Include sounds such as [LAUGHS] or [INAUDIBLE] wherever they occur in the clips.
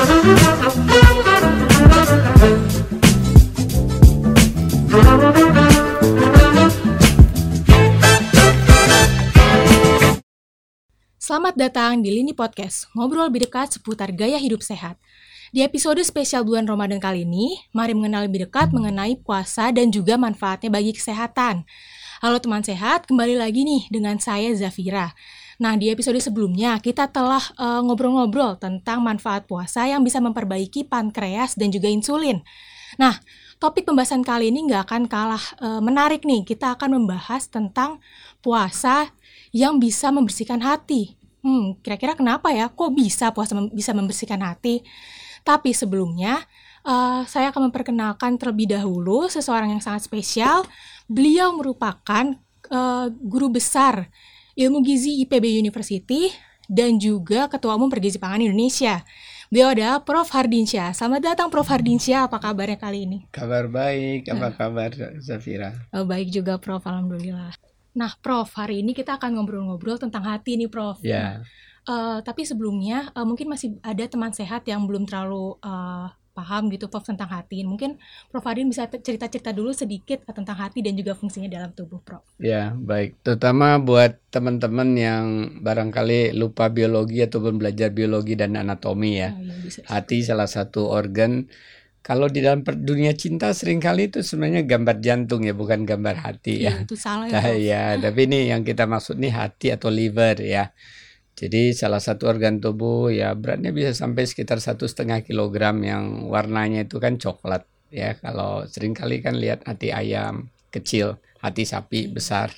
Selamat datang di Lini Podcast, ngobrol lebih dekat seputar gaya hidup sehat. Di episode spesial bulan Ramadan kali ini, mari mengenal lebih dekat mengenai puasa dan juga manfaatnya bagi kesehatan. Halo teman sehat, kembali lagi nih dengan saya Zafira. Nah, di episode sebelumnya kita telah uh, ngobrol-ngobrol tentang manfaat puasa yang bisa memperbaiki pankreas dan juga insulin. Nah, topik pembahasan kali ini nggak akan kalah uh, menarik nih. Kita akan membahas tentang puasa yang bisa membersihkan hati. Hmm, kira-kira kenapa ya? Kok bisa puasa mem bisa membersihkan hati? Tapi sebelumnya, uh, saya akan memperkenalkan terlebih dahulu seseorang yang sangat spesial. Beliau merupakan uh, guru besar ilmu gizi IPB University dan juga Ketua Umum Pergizi Pangan Indonesia. Beliau adalah Prof. Hardinsyah. Selamat datang Prof. Hardinsyah, apa kabarnya kali ini? Kabar baik, apa kabar Zafira? Oh, baik juga Prof, Alhamdulillah. Nah, Prof, hari ini kita akan ngobrol-ngobrol tentang hati nih, Prof. Ya. Yeah. Uh, tapi sebelumnya uh, mungkin masih ada teman sehat yang belum terlalu uh, paham gitu, Prof, tentang hati. Mungkin Prof Harin bisa cerita-cerita dulu sedikit tentang hati dan juga fungsinya dalam tubuh, Prof. Ya, baik. Terutama buat teman-teman yang barangkali lupa biologi atau belum belajar biologi dan anatomi ya. Oh, iya, hati salah satu organ kalau di dalam dunia cinta sering kali itu sebenarnya gambar jantung ya, bukan gambar hati ya. ya. Itu salah ya. Nah, ya, tapi ini yang kita maksud nih hati atau liver ya. Jadi salah satu organ tubuh ya beratnya bisa sampai sekitar satu setengah kilogram yang warnanya itu kan coklat ya. Kalau sering kali kan lihat hati ayam kecil, hati sapi besar.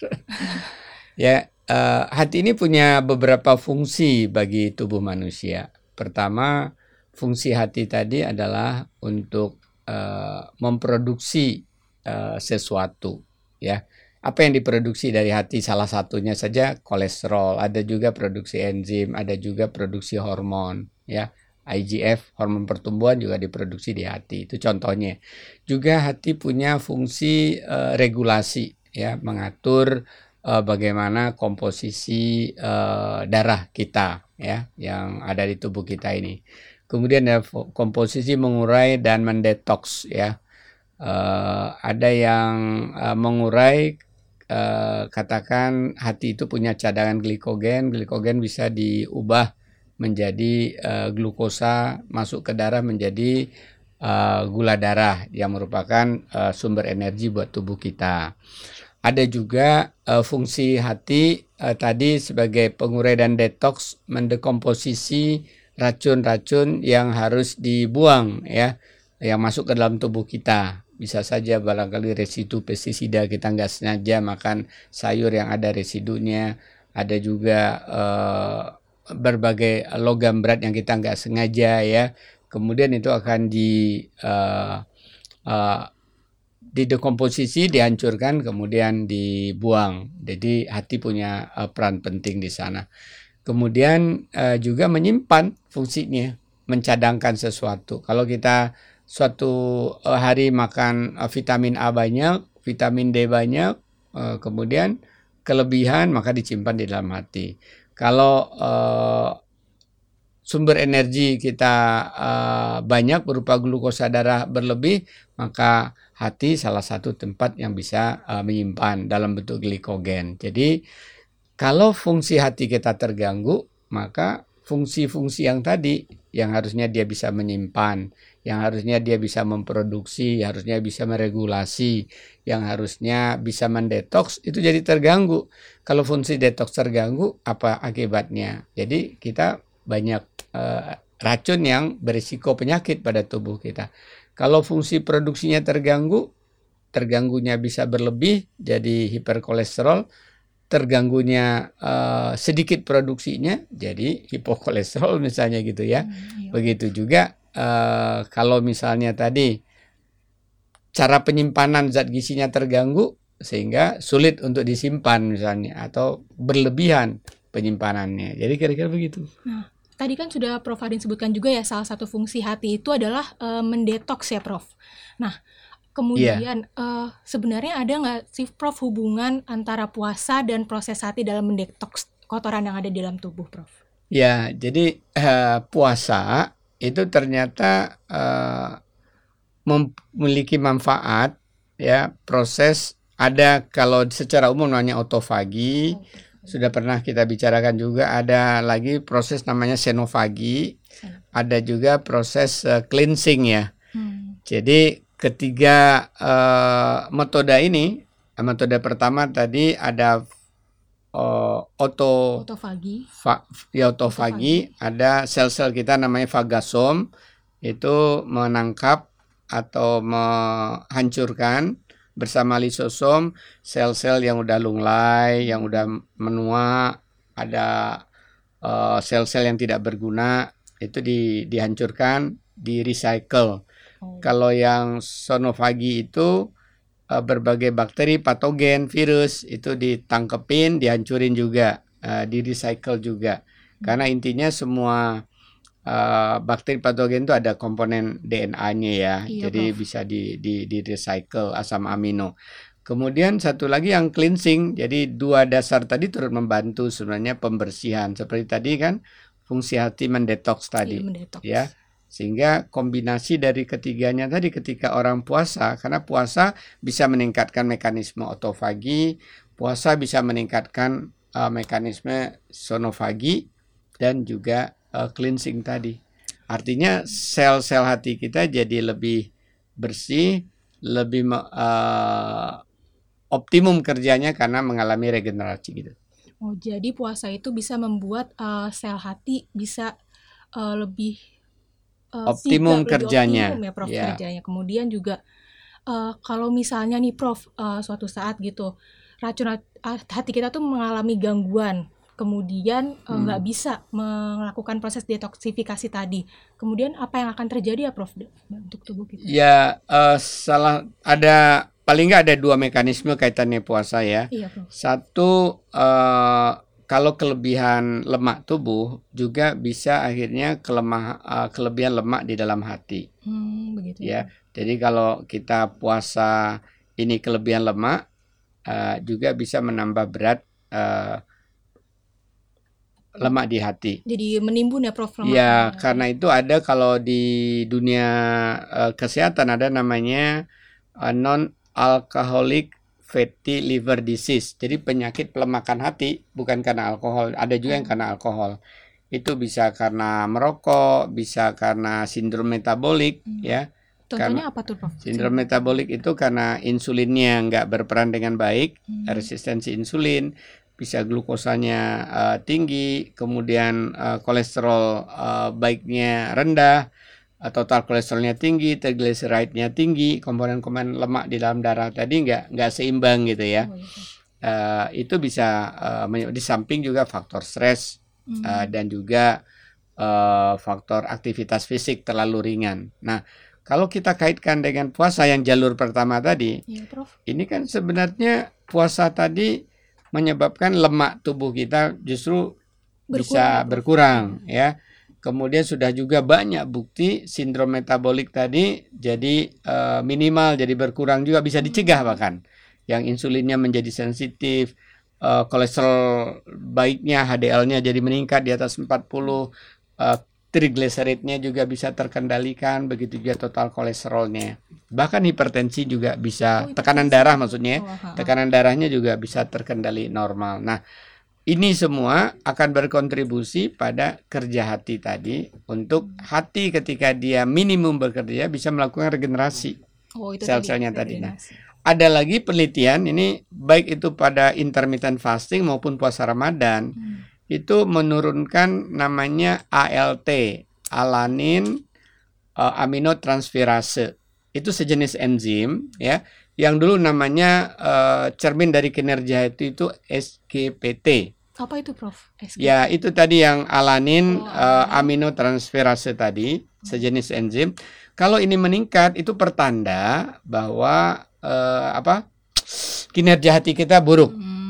[LAUGHS] ya uh, hati ini punya beberapa fungsi bagi tubuh manusia. Pertama fungsi hati tadi adalah untuk uh, memproduksi uh, sesuatu ya apa yang diproduksi dari hati salah satunya saja kolesterol ada juga produksi enzim ada juga produksi hormon ya. IGF hormon pertumbuhan juga diproduksi di hati itu contohnya. Juga hati punya fungsi uh, regulasi ya mengatur uh, bagaimana komposisi uh, darah kita ya yang ada di tubuh kita ini. Kemudian ada komposisi mengurai dan mendetoks ya. Uh, ada yang uh, mengurai uh, katakan hati itu punya cadangan glikogen, glikogen bisa diubah menjadi uh, glukosa masuk ke darah menjadi uh, gula darah yang merupakan uh, sumber energi buat tubuh kita. Ada juga uh, fungsi hati uh, tadi sebagai pengurai dan detoks mendekomposisi racun-racun yang harus dibuang ya yang masuk ke dalam tubuh kita bisa saja barangkali residu pestisida kita nggak sengaja makan sayur yang ada residunya ada juga uh, berbagai logam berat yang kita nggak sengaja ya kemudian itu akan di uh, uh, didekomposisi, dihancurkan, kemudian dibuang. Jadi hati punya uh, peran penting di sana. Kemudian uh, juga menyimpan fungsinya, mencadangkan sesuatu. Kalau kita suatu uh, hari makan uh, vitamin A banyak, vitamin D banyak, uh, kemudian kelebihan maka disimpan di dalam hati. Kalau sumber energi kita banyak berupa glukosa darah berlebih, maka hati salah satu tempat yang bisa menyimpan dalam bentuk glikogen. Jadi kalau fungsi hati kita terganggu, maka fungsi-fungsi yang tadi yang harusnya dia bisa menyimpan, yang harusnya dia bisa memproduksi, harusnya bisa meregulasi, yang harusnya bisa mendetoks itu jadi terganggu. Kalau fungsi detoks terganggu, apa akibatnya? Jadi kita banyak uh, racun yang berisiko penyakit pada tubuh kita. Kalau fungsi produksinya terganggu, terganggunya bisa berlebih jadi hiperkolesterol, terganggunya uh, sedikit produksinya jadi hipokolesterol misalnya gitu ya. Hmm, iya. Begitu juga uh, kalau misalnya tadi cara penyimpanan zat gizinya terganggu sehingga sulit untuk disimpan misalnya atau berlebihan penyimpanannya. Jadi kira-kira begitu. Nah, tadi kan sudah Prof Adin sebutkan juga ya salah satu fungsi hati itu adalah uh, mendetoks ya Prof. Nah, Kemudian yeah. uh, sebenarnya ada nggak sih Prof hubungan antara puasa dan proses hati dalam mendetoks kotoran yang ada di dalam tubuh, Prof? Ya, jadi uh, puasa itu ternyata uh, memiliki manfaat ya proses ada kalau secara umum namanya otofagi sudah pernah kita bicarakan juga ada lagi proses namanya senofagi ada juga proses uh, cleansing ya hmm. jadi ketiga uh, metode ini metode pertama tadi ada uh, auto otofagi. fa, ya otofagi, otofagi. Ada sel-sel kita namanya fagosom itu menangkap atau menghancurkan bersama lisosom sel-sel yang udah lunglai, yang udah menua, ada eh, sel-sel uh, yang tidak berguna. Itu di, dihancurkan, di recycle. Oh. Kalau yang sonofagi itu uh, berbagai bakteri, patogen, virus itu ditangkepin, dihancurin juga, uh, di recycle juga. Hmm. Karena intinya semua uh, bakteri patogen itu ada komponen DNA-nya ya. Iya, Jadi prof. bisa di, di di recycle asam amino. Kemudian satu lagi yang cleansing. Jadi dua dasar tadi turut membantu sebenarnya pembersihan. Seperti tadi kan fungsi hati mendetoks tadi. Iya, mendetoks. Ya. Sehingga kombinasi dari ketiganya tadi ketika orang puasa karena puasa bisa meningkatkan mekanisme otofagi, puasa bisa meningkatkan uh, mekanisme sonofagi dan juga uh, cleansing tadi. Artinya sel-sel hati kita jadi lebih bersih, lebih uh, optimum kerjanya karena mengalami regenerasi gitu. Oh, jadi puasa itu bisa membuat uh, sel hati bisa uh, lebih uh, optimum sigap, kerjanya. Optimum ya, Prof. Yeah. Kerjanya. Kemudian juga uh, kalau misalnya nih, Prof, uh, suatu saat gitu racun hati kita tuh mengalami gangguan kemudian eh, nggak hmm. bisa melakukan proses detoksifikasi tadi. Kemudian apa yang akan terjadi ya, Prof, untuk tubuh kita? Ya, uh, salah ada paling nggak ada dua mekanisme kaitannya puasa ya. Iya, Prof. Satu uh, kalau kelebihan lemak tubuh juga bisa akhirnya kelemah uh, kelebihan lemak di dalam hati. Hmm, begitu ya. ya. Jadi kalau kita puasa ini kelebihan lemak uh, juga bisa menambah berat uh, lemak di hati. Jadi menimbun ya Prof. Lemak ya, karena itu ada kalau di dunia uh, kesehatan ada namanya uh, non alcoholic fatty liver disease. Jadi penyakit pelemakan hati bukan karena alkohol, ada juga yang hmm. karena alkohol. Itu bisa karena merokok, bisa karena sindrom metabolik hmm. ya. Contohnya karena apa tuh Prof? Sindrom metabolik itu karena insulinnya nggak berperan dengan baik, hmm. resistensi insulin, bisa glukosanya uh, tinggi, kemudian uh, kolesterol uh, baiknya rendah, total kolesterolnya tinggi, triglyceride-nya tinggi, komponen-komponen lemak di dalam darah tadi nggak nggak seimbang gitu ya. Uh, itu bisa uh, di samping juga faktor stres hmm. uh, dan juga uh, faktor aktivitas fisik terlalu ringan. Nah, kalau kita kaitkan dengan puasa yang jalur pertama tadi, ya, Prof. ini kan sebenarnya puasa tadi menyebabkan lemak tubuh kita justru berkurang. bisa berkurang ya. Kemudian sudah juga banyak bukti sindrom metabolik tadi jadi uh, minimal jadi berkurang juga bisa dicegah bahkan. Yang insulinnya menjadi sensitif, uh, kolesterol baiknya HDL-nya jadi meningkat di atas 40, uh, triglyceridnya juga bisa terkendalikan, begitu juga total kolesterolnya. Bahkan hipertensi juga bisa, oh, tekanan darah maksudnya, oh, tekanan darahnya juga bisa terkendali normal. Nah, ini semua akan berkontribusi pada kerja hati tadi untuk hati ketika dia minimum bekerja bisa melakukan regenerasi oh, sel-selnya tadi. Nah, ada lagi penelitian ini baik itu pada intermittent fasting maupun puasa Ramadan. Hmm itu menurunkan namanya ALT, alanin uh, aminotransferase. Itu sejenis enzim ya yang dulu namanya uh, cermin dari kinerja itu itu SGPT. Apa itu, Prof? SGPT? Ya, itu tadi yang alanin oh, uh, aminotransferase tadi, sejenis enzim. Kalau ini meningkat itu pertanda bahwa uh, apa? kinerja hati kita buruk. Hmm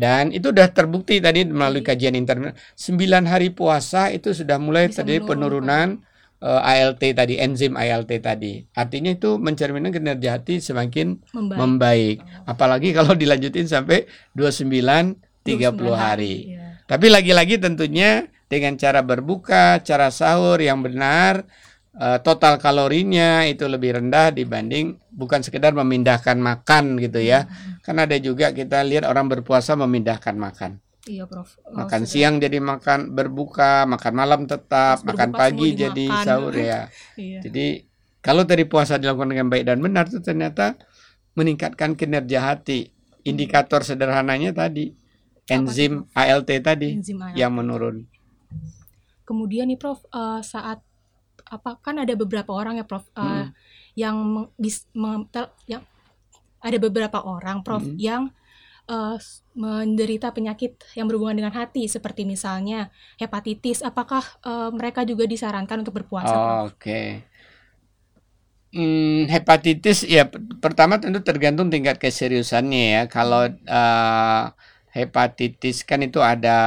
dan itu sudah terbukti tadi melalui kajian internet. 9 hari puasa itu sudah mulai Bisa terjadi penurunan uh, eh, ALT tadi, enzim ALT tadi. Artinya itu mencerminkan kinerja hati semakin membaik. membaik. Apalagi kalau dilanjutin sampai 29 30 hari. hari. Ya. Tapi lagi-lagi tentunya dengan cara berbuka, cara sahur yang benar, uh, total kalorinya itu lebih rendah dibanding bukan sekedar memindahkan makan gitu ya. Hmm. Karena ada juga kita lihat orang berpuasa memindahkan makan. Iya, Prof. Oh, makan sudah. siang jadi makan berbuka, makan malam tetap, Terus makan pagi jadi sahur ya. [LAUGHS] iya. Jadi kalau dari puasa dilakukan dengan baik dan benar itu ternyata meningkatkan kinerja hati. Indikator sederhananya tadi enzim ALT tadi enzim ALT. yang menurun. Kemudian nih Prof uh, saat apa kan ada beberapa orang ya Prof uh, hmm. yang bis, yang ada beberapa orang Prof hmm. yang uh, menderita penyakit yang berhubungan dengan hati seperti misalnya hepatitis apakah uh, mereka juga disarankan untuk berpuasa oh, Oke. Okay. Hmm, hepatitis ya pertama tentu tergantung tingkat keseriusannya ya. Kalau uh, hepatitis kan itu ada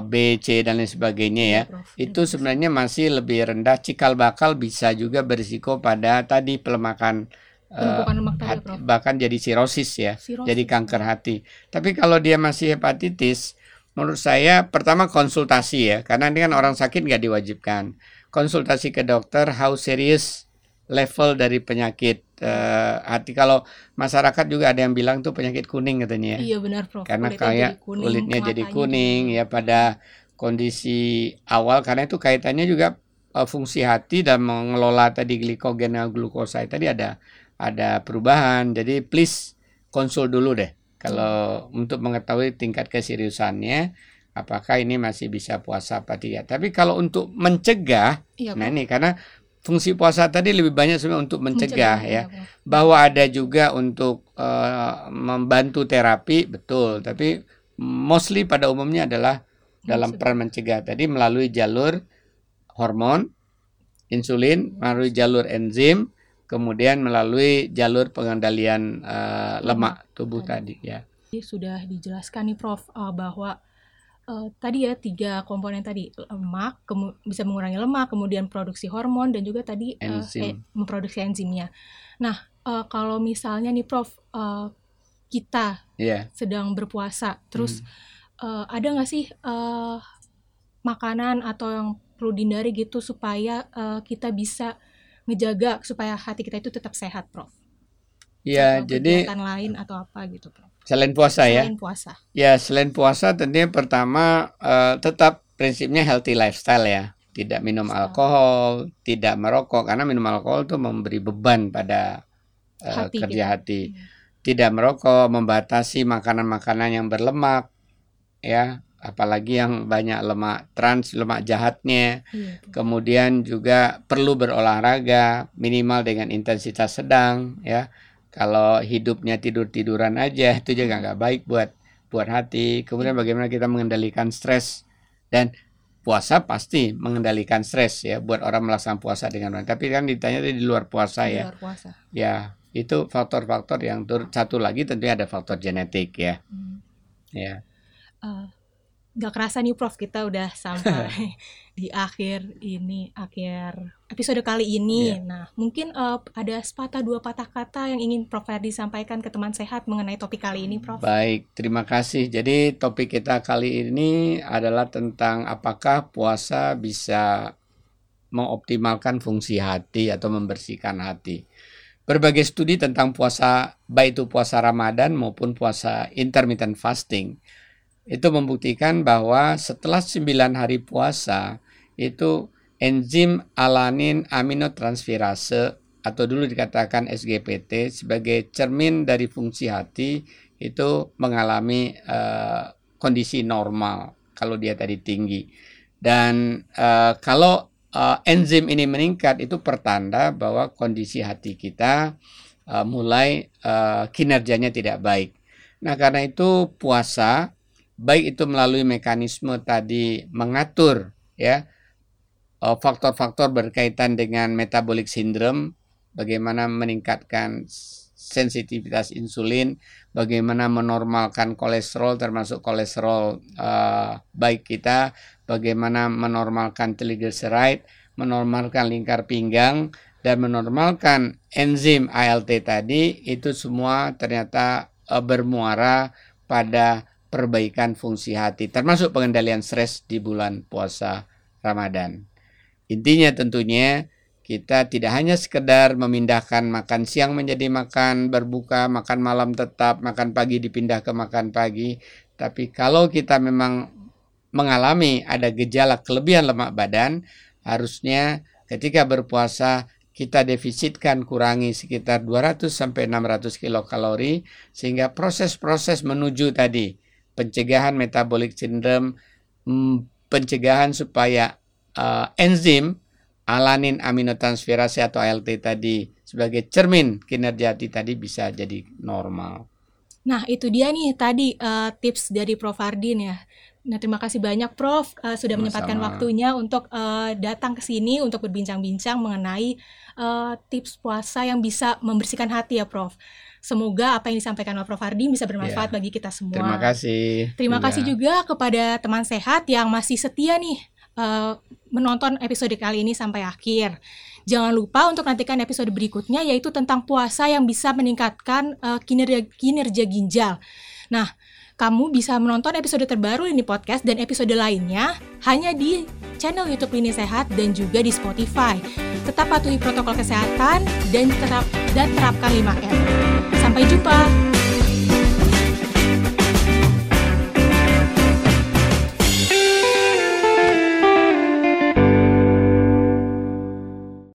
B, C dan lain sebagainya ya. ya itu sebenarnya masih lebih rendah. Cikal bakal bisa juga berisiko pada tadi pelemakan penumpukan lemak tadi, hati, bahkan jadi sirosis ya, sirosis. jadi kanker hati. Tapi kalau dia masih hepatitis, menurut saya pertama konsultasi ya, karena ini kan orang sakit nggak diwajibkan. Konsultasi ke dokter, how serious level dari penyakit uh, hati. Kalau masyarakat juga ada yang bilang tuh penyakit kuning katanya ya. Iya benar, Prof. Karena kulitnya kayak jadi kuning, kulitnya jadi kuning ya pada kondisi awal karena itu kaitannya juga uh, fungsi hati dan mengelola tadi glikogen dan glukosa tadi ada ada perubahan. Jadi please konsul dulu deh kalau hmm. untuk mengetahui tingkat keseriusannya apakah ini masih bisa puasa apa tidak. Tapi kalau untuk mencegah, iya, nah ini karena fungsi puasa tadi lebih banyak sebenarnya untuk mencegah, mencegah ya. ya Bahwa ada juga untuk uh, membantu terapi, betul. Tapi mostly pada umumnya adalah dalam peran mencegah tadi melalui jalur hormon, insulin, melalui jalur enzim, kemudian melalui jalur pengendalian uh, lemak tubuh tadi ya. Sudah dijelaskan nih Prof uh, bahwa uh, tadi ya tiga komponen tadi lemak bisa mengurangi lemak, kemudian produksi hormon dan juga tadi uh, eh, memproduksi enzimnya. Nah uh, kalau misalnya nih Prof uh, kita yeah. sedang berpuasa, terus hmm. uh, ada nggak sih uh, makanan atau yang perlu dihindari gitu supaya uh, kita bisa ngejaga supaya hati kita itu tetap sehat, Prof? Ya, jadi kegiatan lain atau apa gitu, Prof? Selain puasa selain ya. Selain puasa. Ya, selain puasa tentunya pertama uh, tetap prinsipnya healthy lifestyle ya. Tidak minum alkohol, tidak merokok karena minum alkohol itu memberi beban pada uh, hati kerja kita. hati. Hmm. Tidak merokok, membatasi makanan-makanan yang berlemak ya apalagi yang banyak lemak trans, lemak jahatnya. Iya. Kemudian juga perlu berolahraga minimal dengan intensitas sedang ya. Kalau hidupnya tidur-tiduran aja itu juga nggak baik buat buat hati. Kemudian bagaimana kita mengendalikan stres dan puasa pasti mengendalikan stres ya buat orang melaksanakan puasa dengan baik. Tapi kan ditanya di luar puasa di ya. Luar puasa. Ya, itu faktor-faktor yang turut. Satu lagi tentunya ada faktor genetik ya. Hmm. Ya. Uh, Gak kerasa nih Prof kita udah sampai [LAUGHS] di akhir ini akhir episode kali ini. Yeah. Nah mungkin uh, ada sepatah dua patah kata yang ingin Prof Ferdi sampaikan ke teman sehat mengenai topik kali ini Prof. Baik terima kasih. Jadi topik kita kali ini adalah tentang apakah puasa bisa mengoptimalkan fungsi hati atau membersihkan hati. Berbagai studi tentang puasa, baik itu puasa Ramadan maupun puasa intermittent fasting, itu membuktikan bahwa setelah 9 hari puasa itu enzim alanin aminotransferase atau dulu dikatakan SGPT sebagai cermin dari fungsi hati itu mengalami uh, kondisi normal kalau dia tadi tinggi dan uh, kalau uh, enzim ini meningkat itu pertanda bahwa kondisi hati kita uh, mulai uh, kinerjanya tidak baik. Nah karena itu puasa baik itu melalui mekanisme tadi mengatur ya eh, faktor-faktor berkaitan dengan metabolic syndrome, bagaimana meningkatkan sensitivitas insulin, bagaimana menormalkan kolesterol termasuk kolesterol uh, baik kita, bagaimana menormalkan triglyceride, menormalkan lingkar pinggang dan menormalkan enzim ALT tadi itu semua ternyata uh, bermuara pada perbaikan fungsi hati, termasuk pengendalian stres di bulan puasa Ramadan. Intinya tentunya kita tidak hanya sekedar memindahkan makan siang menjadi makan berbuka, makan malam tetap, makan pagi dipindah ke makan pagi, tapi kalau kita memang mengalami ada gejala kelebihan lemak badan, harusnya ketika berpuasa kita defisitkan kurangi sekitar 200 sampai 600 kilokalori sehingga proses-proses menuju tadi pencegahan metabolic syndrome, mm, pencegahan supaya uh, enzim alanin aminotransferase atau ALT tadi sebagai cermin kinerja hati tadi bisa jadi normal. Nah, itu dia nih tadi uh, tips dari Prof Ardin ya. Nah, terima kasih banyak Prof uh, sudah Sama-sama. menyempatkan waktunya untuk uh, datang ke sini untuk berbincang-bincang mengenai uh, tips puasa yang bisa membersihkan hati ya Prof. Semoga apa yang disampaikan oleh Prof Ardi bisa bermanfaat yeah. bagi kita semua. Terima kasih. Terima yeah. kasih juga kepada teman sehat yang masih setia nih uh, menonton episode kali ini sampai akhir. Jangan lupa untuk nantikan episode berikutnya yaitu tentang puasa yang bisa meningkatkan uh, kinerja kinerja ginjal. Nah, kamu bisa menonton episode terbaru ini podcast dan episode lainnya hanya di channel YouTube Lini Sehat dan juga di Spotify. Tetap patuhi protokol kesehatan dan terap dan terapkan 5M. Sampai jumpa.